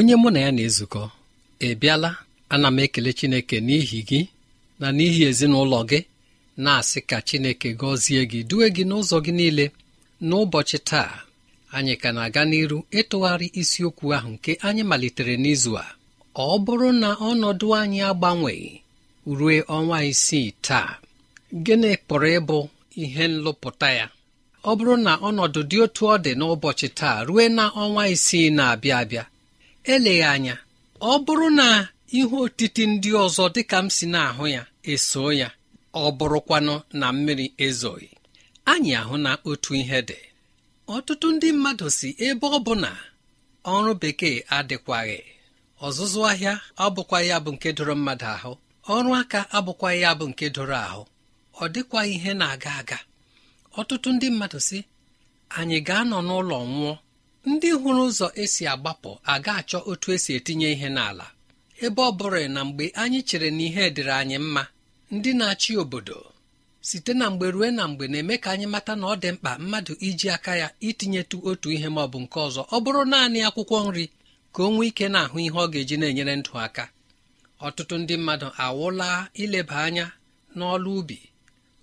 Onye mụ na ya na-ezukọ ị bịala ana m ekele Chineke n'ihi gị na n'ihi ezinụlọ gị na-asị ka Chineke gọzie gị due gị n'ụzọ gị niile. N'ụbọchị taa anyị ka na-aga n'iru ịtụgharị isiokwu ahụ nke anyị malitere n'izu a. Ọ bụrụ na ọnọdụ anyị agbanweghị rue ọnwa isii taa gịnị pụrụ ịbụ ihe nlụpụta ya? Ọ bụrụ na ọnọdụ dị otu ọ dị n'ụbọchị taa rue na ọnwa isii na-abịa abịa eleghị anya ọ bụrụ na ihe otiti ndị ọzọ dịka m si na-ahụ ya eso ya ọ bụrụkwanụ na mmiri ezoghị. Anyị ahụ na otu ihe dị. Ọtụtụ ndị mmadụ si ebe ọ bụ ọrụ bekee adịkwaghị. Ọzụzụ ahịa abụkwa ya bụ nke doro mmadụ ahụ. Ọrụ aka abụkwa ya bụ nke doro ahụ. Ọ dịkwa ihe na-aga aga. Ọtụtụ ndị mmadụ si anyị ga-anọ n'ụlọ nwụọ. Ndị hụrụ ụzọ esi agbapụ aga achọ otu esi etinye ihe n'ala. Ebe ọ bụrụ na mgbe anyị chere na ihe dịrị anyị mma ndị na-achị obodo site na mgbe rue na mgbe na-eme ka anyị mata na ọ dị mkpa mmadụ iji aka ya itinyetu otu ihe ma ọ bụ nke ọzọ. Ọ bụrụ naanị akwụkwọ nri ka o nwee ike na-ahụ ihe ọ ga-eji na-enyere ndụ aka. Ọtụtụ ndị mmadụ awụla ileba anya n'ọlụ ubi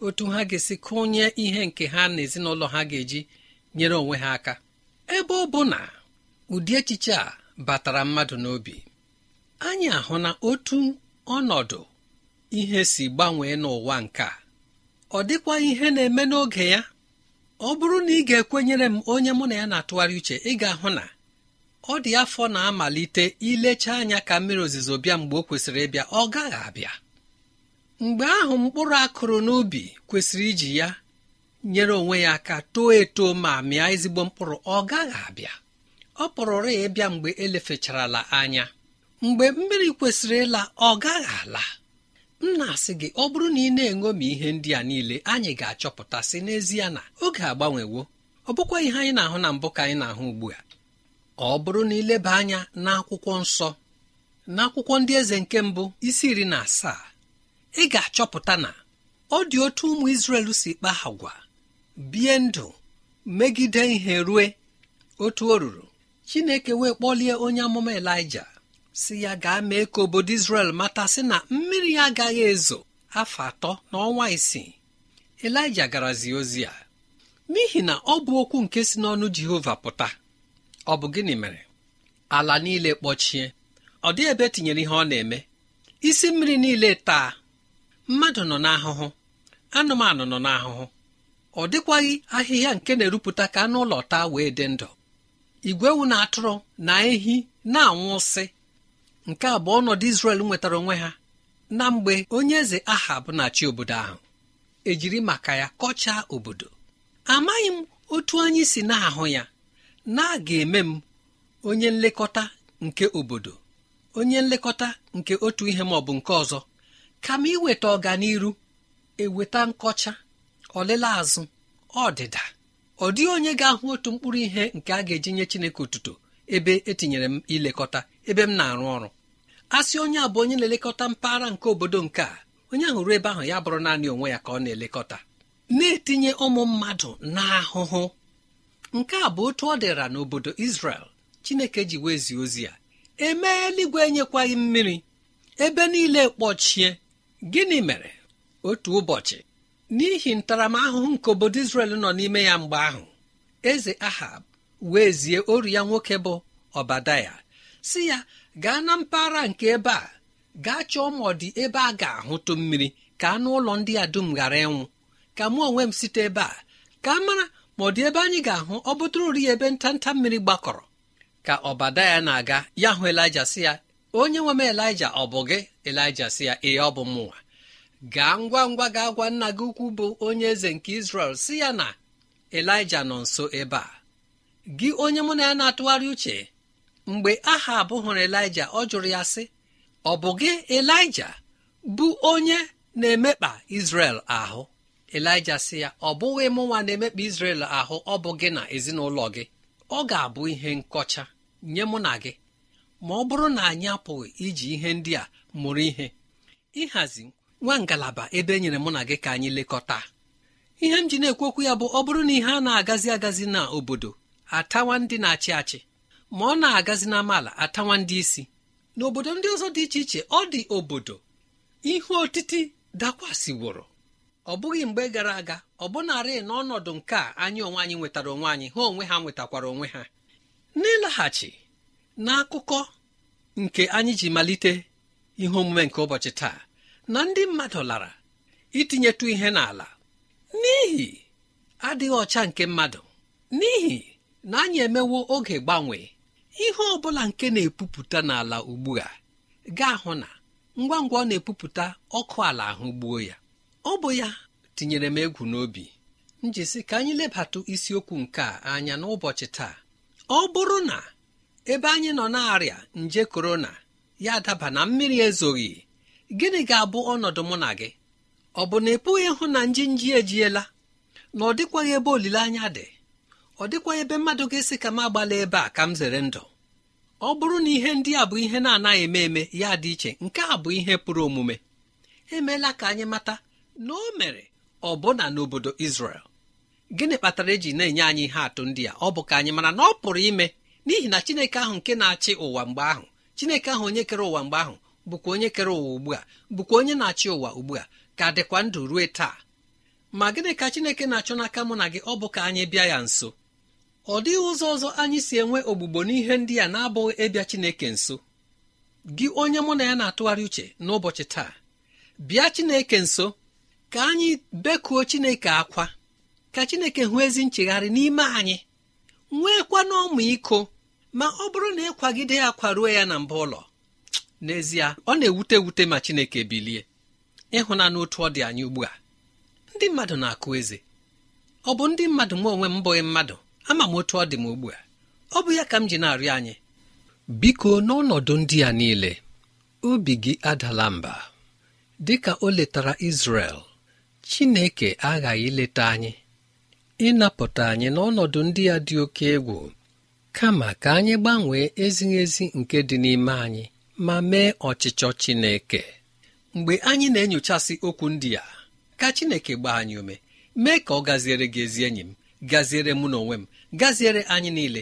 otu ha ga-esi kụnye ihe nke ha na ezinụlọ ha ga-eji nyere onwe ha aka. Ebe ọ bụ na ụdị echiche a batara mmadụ n'obi anyị ahụ na otu ọnọdụ ihe si gbanwee n'ụwa nke a. Ọ dịkwa ihe na-eme n'oge ya. Ọ bụrụ na ị ga-ekwenyere m onye mụ na ya na-atụgharị uche ị ga-ahụ na ọ dị afọ na-amalite ilecha anya ka mmiri ozizo bịa mgbe o kwesịrị ịbịa ọ gaghị abịa. Mgbe ahụ mkpụrụ akụrụ n'ubi kwesịrị iji ya nyere onwe ya aka too eto ma mịa ezigbo mkpụrụ ọ gaghị abịa. Ọ pụrụrụ ya ịbịa mgbe elefecharala anya. Mgbe mmiri kwesịrị ịla ọ gaghị ala. M na-asị gị ọ bụrụ na ị na-eṅomi ihe ndị a niile anyị ga-achọpụta sị n'ezie na oge agbanwewo. Ọ bụkwa ihe anyị na-ahụ na mbụ ka anyị na-ahụ ugbu a. Ọ bụrụ na ileba anya n'akwụkwọ nsọ n'akwụkwọ ndị eze nke mbụ isi iri na asaa ị ga-achọpụta na ọ dị otu ụmụ Izrel si kpa agwa bie ndụ megide ihe rue. Otu o ruru Chineke wee kpọlie onye amụma Elaịja si ya gaa mee ka obodo Izrel mata sị na mmiri ya agaghị ezo. Afọ atọ na ọnwa isii Elaịja garazi ozi a. N'ihi na ọ bụ okwu nke si n'ọnụ Jehova pụta ọ bụ gịnị mere? Ala niile kpọchie ọ dị ebe tinyere ihe ọ na-eme. Isi mmiri niile taa mmadụ nọ n'ahụhụ anụmanụ nọ n'ahụhụ. Ọ dịkwaghị ahịhịa nke na-erupụta ka anụ ụlọ taa wee dị ndụ. Igwe ewu na atụrụ na ehi na-anwụsị. Nke a bụ ọnọdụ Izrel nwetara onwe ha na mgbe onye eze Ahab na-achị obodo ahụ. Ejiri maka ya kọchaa obodo. Amaghị m otu anyị si na-ahụ ya. Na a ga-eme m onye nlekọta nke obodo onye nlekọta nke otu ihe ma ọ bụ nke ọzọ. Kama iweta ọganiru eweta nkọcha ọlịla azụ ọdịda ọ dịghị onye ga-ahụ otu mkpụrụ ihe nke a ga-eji nye Chineke otuto ebe etinyere m ilekọta ebe m na-arụ ọrụ. A sị onye a bụ onye na-elekọta mpaghara nke obodo nke a onye ahụ ruo ebe ahụ ya bụrụ naanị onwe ya ka ọ na-elekọta. Na-etinye ụmụ mmadụ n'ahụhụ. Nke a bụ otu ọ dịra n'obodo Israel. Chineke ji wezie ozi ya emee eluigwe enyekwaghị mmiri. Ebe niile kpọchie. Gịnị mere? Otu ụbọchị n'ihi ntaramahụhụ nke obodo Israel nọ n'ime ya mgbe ahụ eze Ahab wee zie oru ya nwoke bụ Ọbadaya si ya gaa na mpaghara nke ebe a gaa chọọ ma ọ dị ebe a ga-ahụtụ mmiri ka anụ ụlọ ndị a dum ghara ịnwụ. Ka mụ onwe m site ebe a ka mara ma ọ dị ebe anyị ga-ahụ ọ bụtụrụ ri ebe ntanta mmiri gbakọrọ. Ka ọbadaya na-aga ya hụ elija si ya onye nwe m elija ọ bụ gị? Elija si ya ee ọ bụ mụnwa gaa ngwa ngwa gaa gwa nna gị ukwu bụ onye eze nke Izrel si ya na elija nọ nso ebe a. Gị onye mụ na ya na-atụgharị uche mgbe aha abụ elija ọ jụrụ ya sị ọ bụ gị elija bụ onye na-emekpa Izrel ahụ? Elija sị ya ọ bụghị mụnwa na-emekpa Izrel ahụ ọ bụ gị na ezinụlọ gị. Ọ ga-abụ ihe nkọcha nye mụ na gị. Ma ọ bụrụ na anyị apụghị iji ihe ndị a mụrụ ihe ịhazi nwa ngalaba ebe e nyere mụ na gị ka anyị lekọta. Ihe m ji na-ekwokwu ya bụ ọ bụrụ na ihe a na-agazi agazi na obodo atawa ndị na-achị achị ma ọ na-agazi n'amaala atawa ndị isi. N'obodo ndị ọzọ dị iche iche ọ dị obodo. Ihe otiti dakwasịworo. Ọ bụghị mgbe gara aga ọ bụnarị n'ọnọdụ nke a anyị onwe anyị nwetara onwe anyị ha onwe ha nwetakwara onwe ha. N'ịlaghachi n'akụkọ nke anyị ji malite ihe omume nke ụbọchị taa na ndị mmadụ lara itinyetụ ihe n'ala. N'ihi adịghị ọcha nke mmadụ. N'ihi na anyị emewo oge gbanwee ihe ọ bụla nke na-epupụta n'ala ugbu a gaa hụ na ngwa ngwa ọ na-epupụta ọkụ ala ahụ gbuo ya. Ọ bụ ya tinyere m egwu n'obi. Njisi ka anyị lebatụ isiokwu nke a anya n'ụbọchị taa. Ọ bụrụ na ebe anyị nọ na-arịa nje korona ya daba na mmiri ezoghị gịnị ga-abụ ọnọdụ mụ na gị? Ọ bụ na ị pụghị ịhụ na nji nji ejiela? Na ọ dịkwaghị ebe olileanya dị? Ọ dịkwaghị ebe mmadụ ga-esi ka m agbala ebe a ka m zere ndụ? Ọ bụrụ na ihe ndị a bụ ihe na-anaghị eme eme ya dị iche nke a bụ ihe pụrụ omume. Emeela ka anyị mata na o mere ọbụna n'obodo Israel. Gịnị kpatara eji na-enye anyị ihe atụ ndị a? Ọ bụ ka anyị mara na ọ pụrụ ime n'ihi na Chineke ahụ nke na-achị ụwa mgbe ahụ Chineke ahụ onye kere ụwa mgbe ahụ bụkwa onye kere ụwa ugbu a bụkwa onye na-achị ụwa ugbu a ka dịkwa ndụ ruo taa. Ma gịnị ka Chineke na-achọ n'aka mụ na gị? Ọ bụ ka anyị bịa ya nso. Ọ dịghị ụzọ ọzọ anyị si enwe ogbugbo n'ihe ndị a na-abụghị ịbịa Chineke nso. Gị onye mụ na ya na-atụgharị uche n'ụbọchị taa bịa Chineke nso ka anyị bekuo Chineke akwa ka Chineke hụ ezi nchegharị n'ime anyị nweekwa n'ọmụ iko ma ọ bụrụ na ịkwagide ya kwaruo ya na mba ụlọ n'ezie ọ na-ewute ewute ma Chineke bilie. Ịhụna n'otu ọ dị anyị ugbu a. Ndị mmadụ na-akụ eze. Ọ bụ ndị mmadụ m onwe m bụghị mmadụ? Ama m otu ọ dị m ugbu a. Ọ bụ ya ka m ji na-arịọ anyị. Biko n'ọnọdụ ndị a niile obi gị adala mba. Dị ka o letara Izrel Chineke aghaghị ileta anyị. Ịnapụta anyị n'ọnọdụ ndị a dị oke egwu kama ka anyị gbanwee ezighị ezi nke dị n'ime anyị. Ma mee ọchịchọ Chineke. Mgbe anyị na-enyochasị okwu ndị a ka Chineke gbaa anyị ume mee ka ọ gaziere gị ezi enyi m gaziere mụ na onwe m gaziere anyị niile.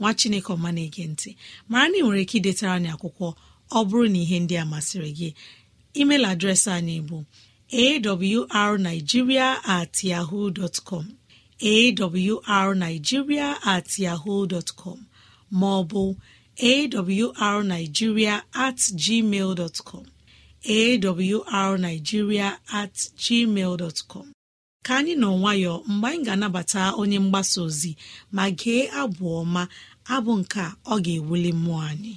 Nwa chineke ọma na-ege ntị mara na ị nwere ike idetara anyị akwụkwọ ọ bụrụ na ihe ndị a masịrị gị. Email adreesị anyị bụ awrnigeria at yahoo com awrnigeria at yahoo com ma ọ bụ at gmail com awrnigeria at gmail dot com. Ka anyị nọ nwayọọ mgbe anyị ga-anabata onye mgbasa ozi ma gee abụ ọma abụ nke ọ ga-ewuli mmụọ anyị.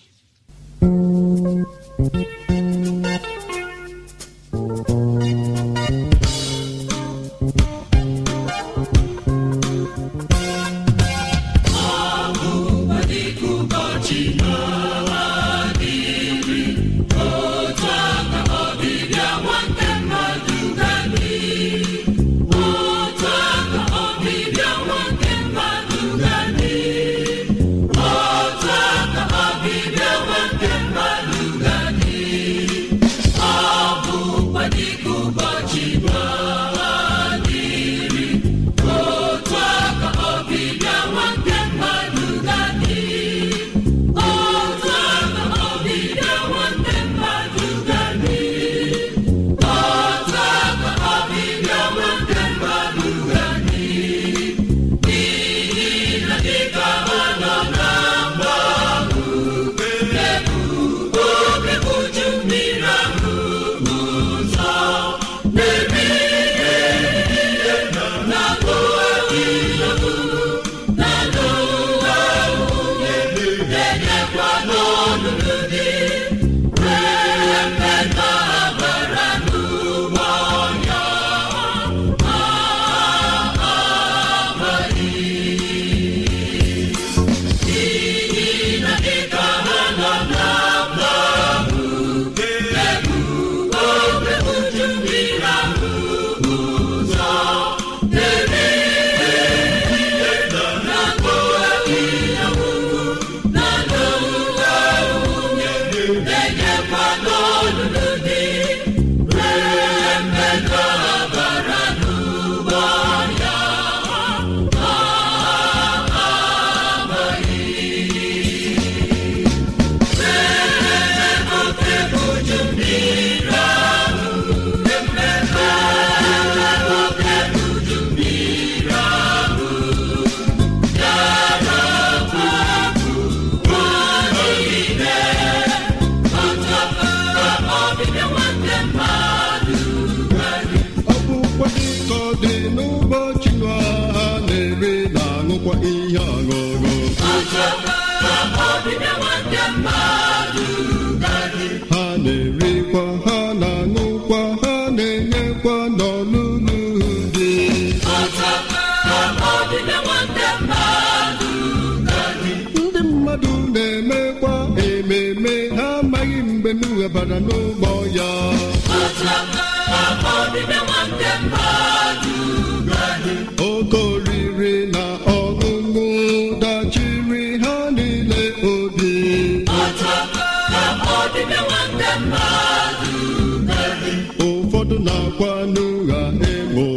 iwe bara n'ụgbọ ya oke na ọṅụṅụ dachiri ha niile obi. Ụfọdụ na-akwa n'ụgha emo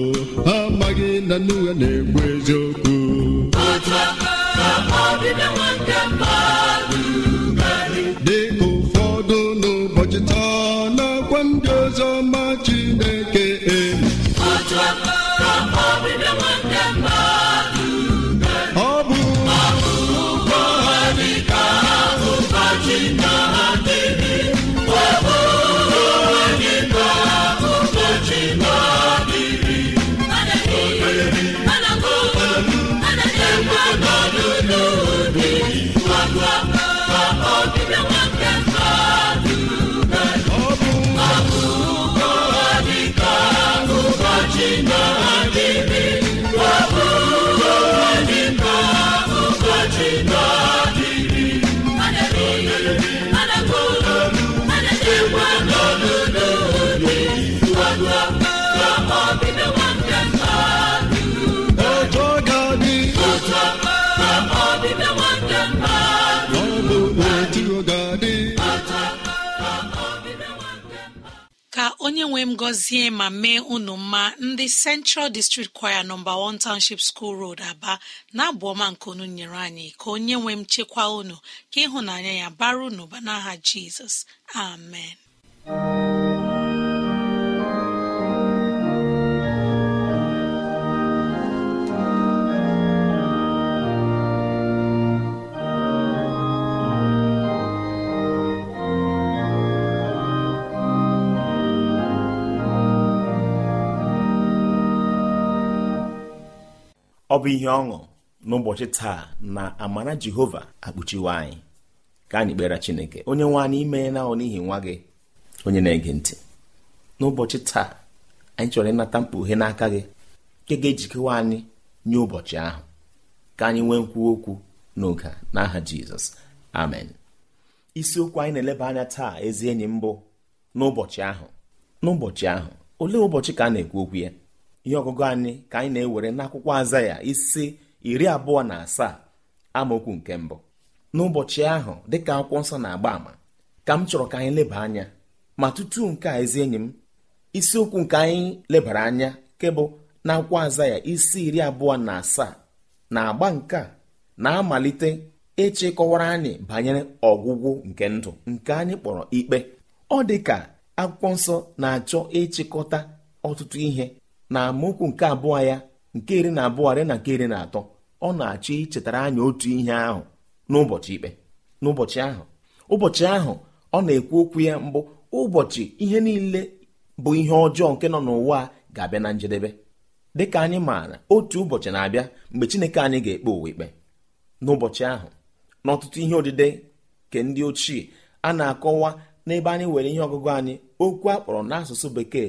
ha amaghị na n'ụgha na-ekwu eziokwu. Dịka onye nwe m gọzie ma mee unu mma ndị Central District Choir nọmba 1 Township School Road Aba na-abụ ọma nke unu nyere anyị. Ka onye nwe m chekwa unu ka ịhụnanya ya bara unu ba n'aha Jizọs. Amen. Ọ bụ ihe ọṅụ n'ụbọchị taa na amara jehova akpuchiwe anyị. Ka anyị kpere chineke onye nwe anyị ime na n'ihi nwa gị onye na-ege ntị. N'ụbọchị taa anyị chọrọ ịnata mkpughe n'aka gị nke ga-ejikewa anyị nye ụbọchị ahụ. Ka anyị nwee nkwuwa okwu n'oge n'aha jizọs. Amen. Isiokwu anyị na-eleba anya taa ezi enyi mbụ n'ụbọchị ahụ. N'ụbọchị ahụ olee ụbọchị ka a na-ekwu okwu ya? Ihe ọgụgụ anyị ka anyị na-ewere n'akwụkwọ aza ya isi iri abụọ na asaa amaokwu nke mbụ. N'ụbọchị ahụ dịka akwụkwọ nsọ na-agba àmà ka m chọrọ ka anyị leba anya ma tutu nke a ezi enyi m isiokwu nke anyị lebara anya nke bụ na akwụkwọ aza ya isi iri abụọ na asaa na agba nke na-amalite ịchịkọwara anyị banyere ọgwụgwụ nke ndụ nke anyị kpọrọ ikpe. Ọ dị ka akwụkwọ nsọ na-achọ ịchịkọta ọtụtụ ihe na amaokwu nke abụọ ya nke iri na abụọ dị na nke iri na atọ ọ na-achọ ichetara anyị otu ihe ahụ n'ụbọchị ikpe. N'ụbọchị ahụ ụbọchị ahụ ọ na-ekwu okwu ya mbụ ụbọchị ihe niile bụ ihe ọjọọ nke nọ n'ụwa ga-abịa na njedebe. Dịka anyị maara otu ụbọchị na-abịa mgbe chineke anyị ga-ekpe ụwa ikpe. N'ụbọchị ahụ n'ọtụtụ ihe odide nke ndị ochie a na-akọwa n'ebe anyị were ihe ọgụgụ anyị okwu a kpọrọ n'asụsụ bekee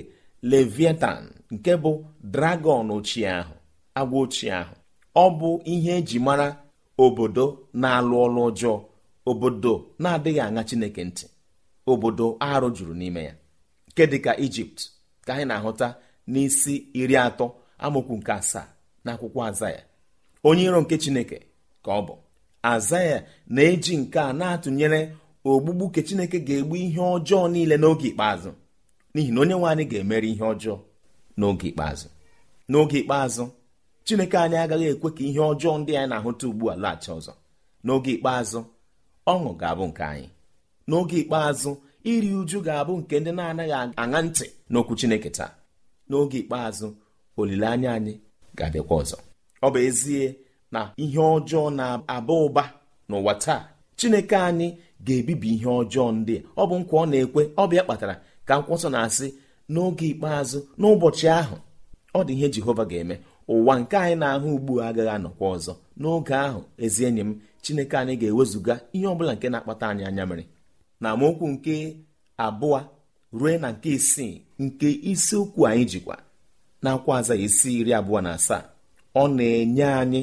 leviathan. Nke bụ dragọn ochie ahụ agwa ochie ahụ. Ọ bụ ihe eji mara obodo na-alụ ọlụ ọjọọ obodo na-adịghị aṅa chineke ntị obodo arụ juru n'ime ya. Nke dịka ijipt ka anyị na-ahụta n'isi iri atọ amaokwu nke asaa n'akwụkwọ azaya onye iro nke chineke ka ọ bụ. Azaya na-eji nke a na-atụnyere ogbugbu ke chineke ga-egbu ihe ọjọọ niile n'oge ikpeazụ n'ihi na onye nwe anyị ga-emeri ihe ọjọọ. N'oge ikpeazụ. N'oge ikpeazụ chineke anyị agaghị ekwe ka ihe ọjọọ ndị anyị na-ahụta ugbu a laghachi ọzọ. N'oge ikpeazụ ọṅụ ga-abụ nke anyị. N'oge ikpeazụ iri uju ga-abụ nke ndị na-anaghị aṅa ntị n'okwu chineke taa. N'oge ikpeazụ olileanya anyị ga-abịakwa ọzọ. Ọ bụ ezie na ihe ọjọọ na-aba ụba n'ụwa taa chineke anyị ga-ebibi ihe ọjọọ ndị ọ bụ nkwa ọ na-ekwe. Ọ bụ ya kpatara ka akwụkwọ nsọ na-asị n'oge ikpeazụ n'ụbọchị ahụ ọ dị ihe jehova ga-eme. Ụwa nke anyị na-ahụ ugbu agaghị anọkwa ọzọ. N'oge ahụ ezi enyi m chineke anyị ga-ewezuga ihe ọbụla nke na-akpata anyị anya mere. Na amaokwu nke abụọ ruo na nke isii nke isiokwu anyị jikwa na akwa aza isi iri abụọ na asaa ọ na-enye anyị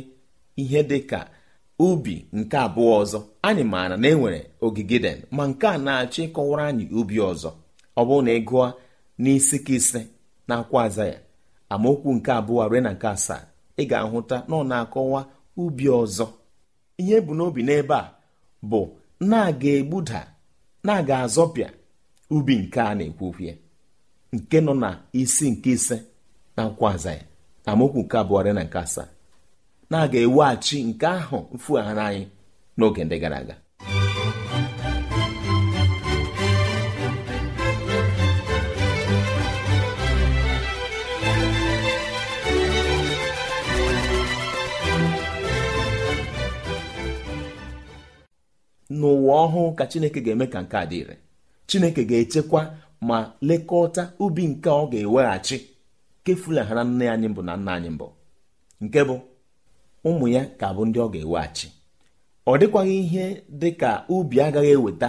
ihe dị ka ubi nke abụọ ọzọ. Anyị maara na enwere ogige den ma nke a na-achọ ịkọwara anyị ubi ọzọ. Ọ bụrụ na ị gụọ n'isi ka ise na akwa aza ya. Amaokwu nke abụọ ruo na nke asaa ị ga-ahụta na ọ na-akọwa ubi ọzọ. Ihe bụ n'obi n'ebe a bụ na-aga egbuda na-aga azọpịa ubi nke a na-ekwu okwu nke nọ na isi nke ise na akwụkwọ aza amaokwu nke abụọ dị na nke asaa na a ga-eweghachi nke ahụ mfughara anyị n'oge ndị gara aga. N'ụwa ọhụụ ka chineke ga-eme ka nke a dị ire chineke ga-echekwa ma lekọta ubi nke ọ ga-eweghachi. Kefulaghara nne anyị mbụ na nna anyị mbụ. Nke bụ ụmụ ya ka bụ ndị ọ ga-eweghachi. Ọ dịkwaghị ihe dị ka ubi agaghị eweta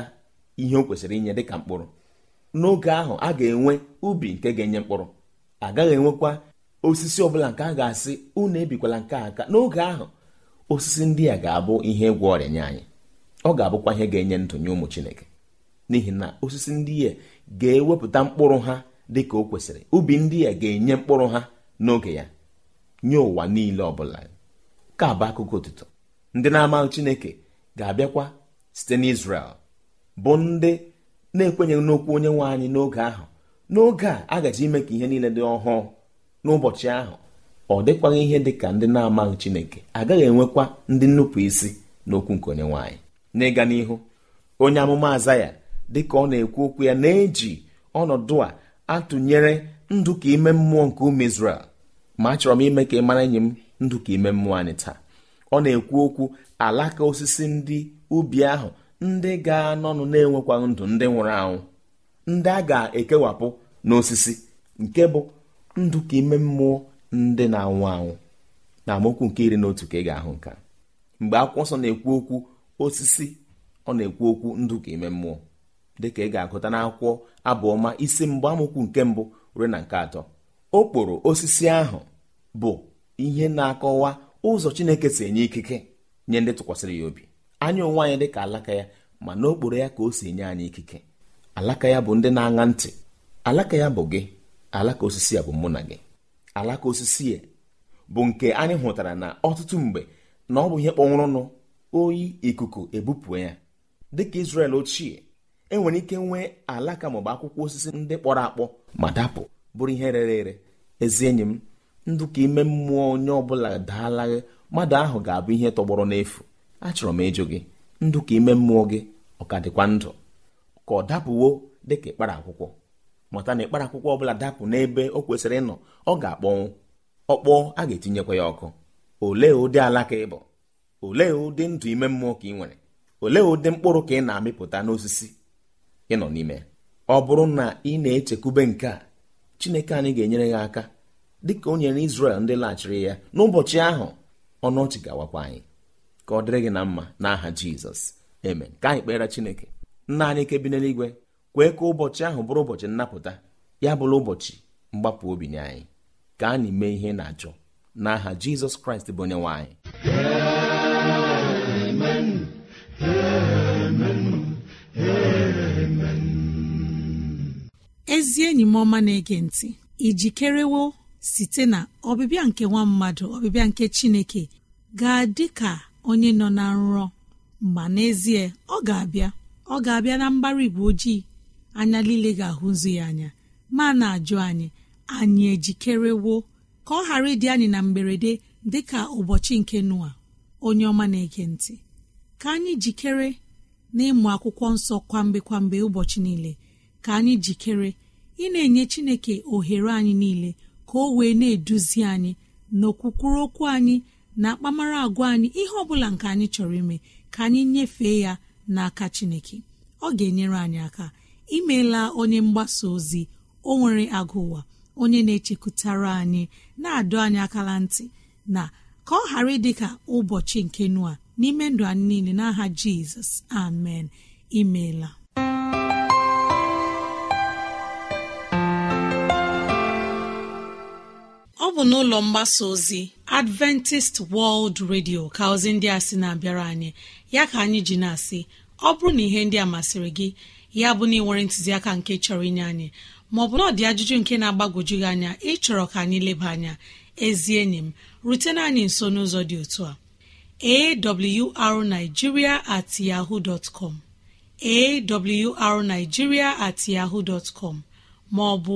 ihe o kwesịrị inye dịka mkpụrụ. N'oge ahụ a ga-enwe ubi nke ga-enye mkpụrụ. Agaghị enwekwa osisi ọbụla nke a ga-asị unu ebikwala nke aka. N'oge ahụ osisi ndị a ga-abụ ihe ịgwọ ọrịa nye anyị. Ọ ga-abụkwa ihe ga-enye ndụ nye ụmụ chineke. N'ihi na osisi ndị a ga-ewepụta mkpụrụ ha dị ka o kwesịrị. Ubi ndị a ga-enye mkpụrụ ha n'oge ya nye ụwa niile ọbụla. Ka bụ akụkọ ụtụtụ ndị na-amaghị chineke ga-abịakwa site n'Izrel bụ ndị na-ekwenyeghị n'okwu onye nwe anyị n'oge ahụ. N'oge a a gaji ime ka ihe niile dị ọhụụ. N'ụbọchị ahụ ọ dịkwaghị ihe dị ka ndị na-amaghị chineke. Agaghị enwekwa ndị nnupụ isi n'okwu nke onye nwe anyị. N'ịga n'ihu. Onye amụma azaya dịka ọ na-ekwu okwu ya na-eji ọnọdụ a atụnyere ndụ ka ime mmụọ nke ụmụ Izrel ma achọrọ m ime ka ị mara enyi m ndụ ka ime mmụọ anyị taa. Ọ na-ekwu okwu alaka osisi ndị ubi ahụ ndị ga-anọnụ na-enwekwa ndụ ndị nwụrụ anwụ ndị a ga-ekewapụ n'osisi nke bụ ndụ ka ime mmụọ ndị na-anwụ anwụ. Na amaokwu nke iri na otu ka ị ga-ahụ nka mgbe akwụkwọ nsọ na-ekwu okwu osisi ọ na-ekwu okwu ndụ ka ime mmụọ. Dịka ị ga-agụta n'akwụkwọ abụọma isi mbụ amụkwu nke mbụ ruo na nke atọ. Okporo osisi ahụ bụ ihe na-akọwa ụzọ chineke si enye ikike nye ndị tụkwasịrị ya obi. Anya onwe anyị dịka alaka ya ma n'okporo ya ka o si enye anyị ikike. Alaka ya bụ ndị na-aṅa ntị. Alaka ya bụ gị. Alaka osisi ya bụ mụ na gị. Alaka osisi ya bụ nke anyị hụtara na ọtụtụ mgbe na ọ bụ ihe kpọnwụrụnụ oyi ikuku ebupụ ya. Dịka Izrel ochie enwere ike nwee alaka maọbụ akwụkwọ osisi ndị kpọrọ akpọ ma dapụ bụrụ ihe rere ere. Ezi enyi m ndụ ka ime mmụọ onye ọbụla daalaghị mmadụ ahụ ga-abụ ihe tọgbọrọ n'efu. Achọrọ m ịjụ gị ndụ ka ime mmụọ gị ọ ka dịkwa ndụ? Ka ọ dapụwo dịka ịkpara akwụkwọ. Mụta na ịkpara akwụkwọ ọbụla dapụ n'ebe o kwesịrị ịnọ ọ ga-akpọnwụ ọkpọọ a ga-etinyekwa ya ọkụ. Olee ụdị alaka ị bụ? Olee ụdị ndụ ime mmụọ ka ị nwere? Olee ụdị mkpụrụ ka ị na-amịpụta n'osisi ị nọ n'ime? Ọ bụrụ na ị na-echekwube nke a chineke anyị ga-enyere ya aka dịka o nyere Izrel ndị laghachiri ya. N'ụbọchị ahụ ọnụ ọchị ga-awakwa anyị. Ka ọ dịrị gị na mma n'aha Jizọs. Amen. Ka anyị kpere Chineke. Nna anyị ke bi n'eluigwe kwee ka ụbọchị ahụ bụrụ ụbọchị nnapụta ya bụrụ ụbọchị mgbapụ obi nye anyị. Ka anyị mee ihe na-achọ. N'aha Jizọs Kraịst bụ onye nwe anyị. Ezi enyi m ọma na-ege ntị ijikerewo site na ọbịbịa nke nwa mmadụ ọbịbịa nke chineke ga-adị ka onye nọ na nrọ. Mgba n'ezie ọ ga-abịa ọ ga-abịa na mbara igwe ojii anya niile ga-ahụzu ya anya ma na-ajụ anyị anyị ejikerewo ka ọ ghara ịdị anyị na mberede dị ka ụbọchị nke nua onye ọma na-ege ntị. Ka anyị jikere n'ịmụ akwụkwọ nsọ kwa mgbe kwa mgbe ụbọchị niile ka anyị jikere ị na-enye chineke ohere anyị niile ka o wee na-eduzi anyị n'okwukwuru okwu anyị na akpamara agwa anyị ihe ọ bụla nke anyị chọrọ ime ka anyị nyefee ya n'aka chineke. Ọ ga-enyere anyị aka. Imeela onye mgbasa ozi o nwere agụ ụwa onye na-echekwutara anyị na-adọ anyị akala ntị na ka ọ ghara ịdị ka ụbọchị nke nua n'ime ndụ anyị niile n'aha jizọs. Amen. Imeela. Bụ n'ụlọ mgbasa ozi adventist world radio ka ozi ndị a sị na-abịara anyị. Ya ka anyị ji na-asị ọ bụrụ na ihe ndị a masịrị gị ya bụ na ị nwere ntụziaka nke chọrọ inye anyị maọbụ na ọ ajụjụ nke na-agbagwoju gị anya ịchọrọ ka anyị leba anya ezi enyi m rutena anyị nso n'ụzọ dị otu a. Awrnigeria at yahoo dot com. At yahoo dot com maọbụ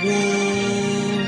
gboo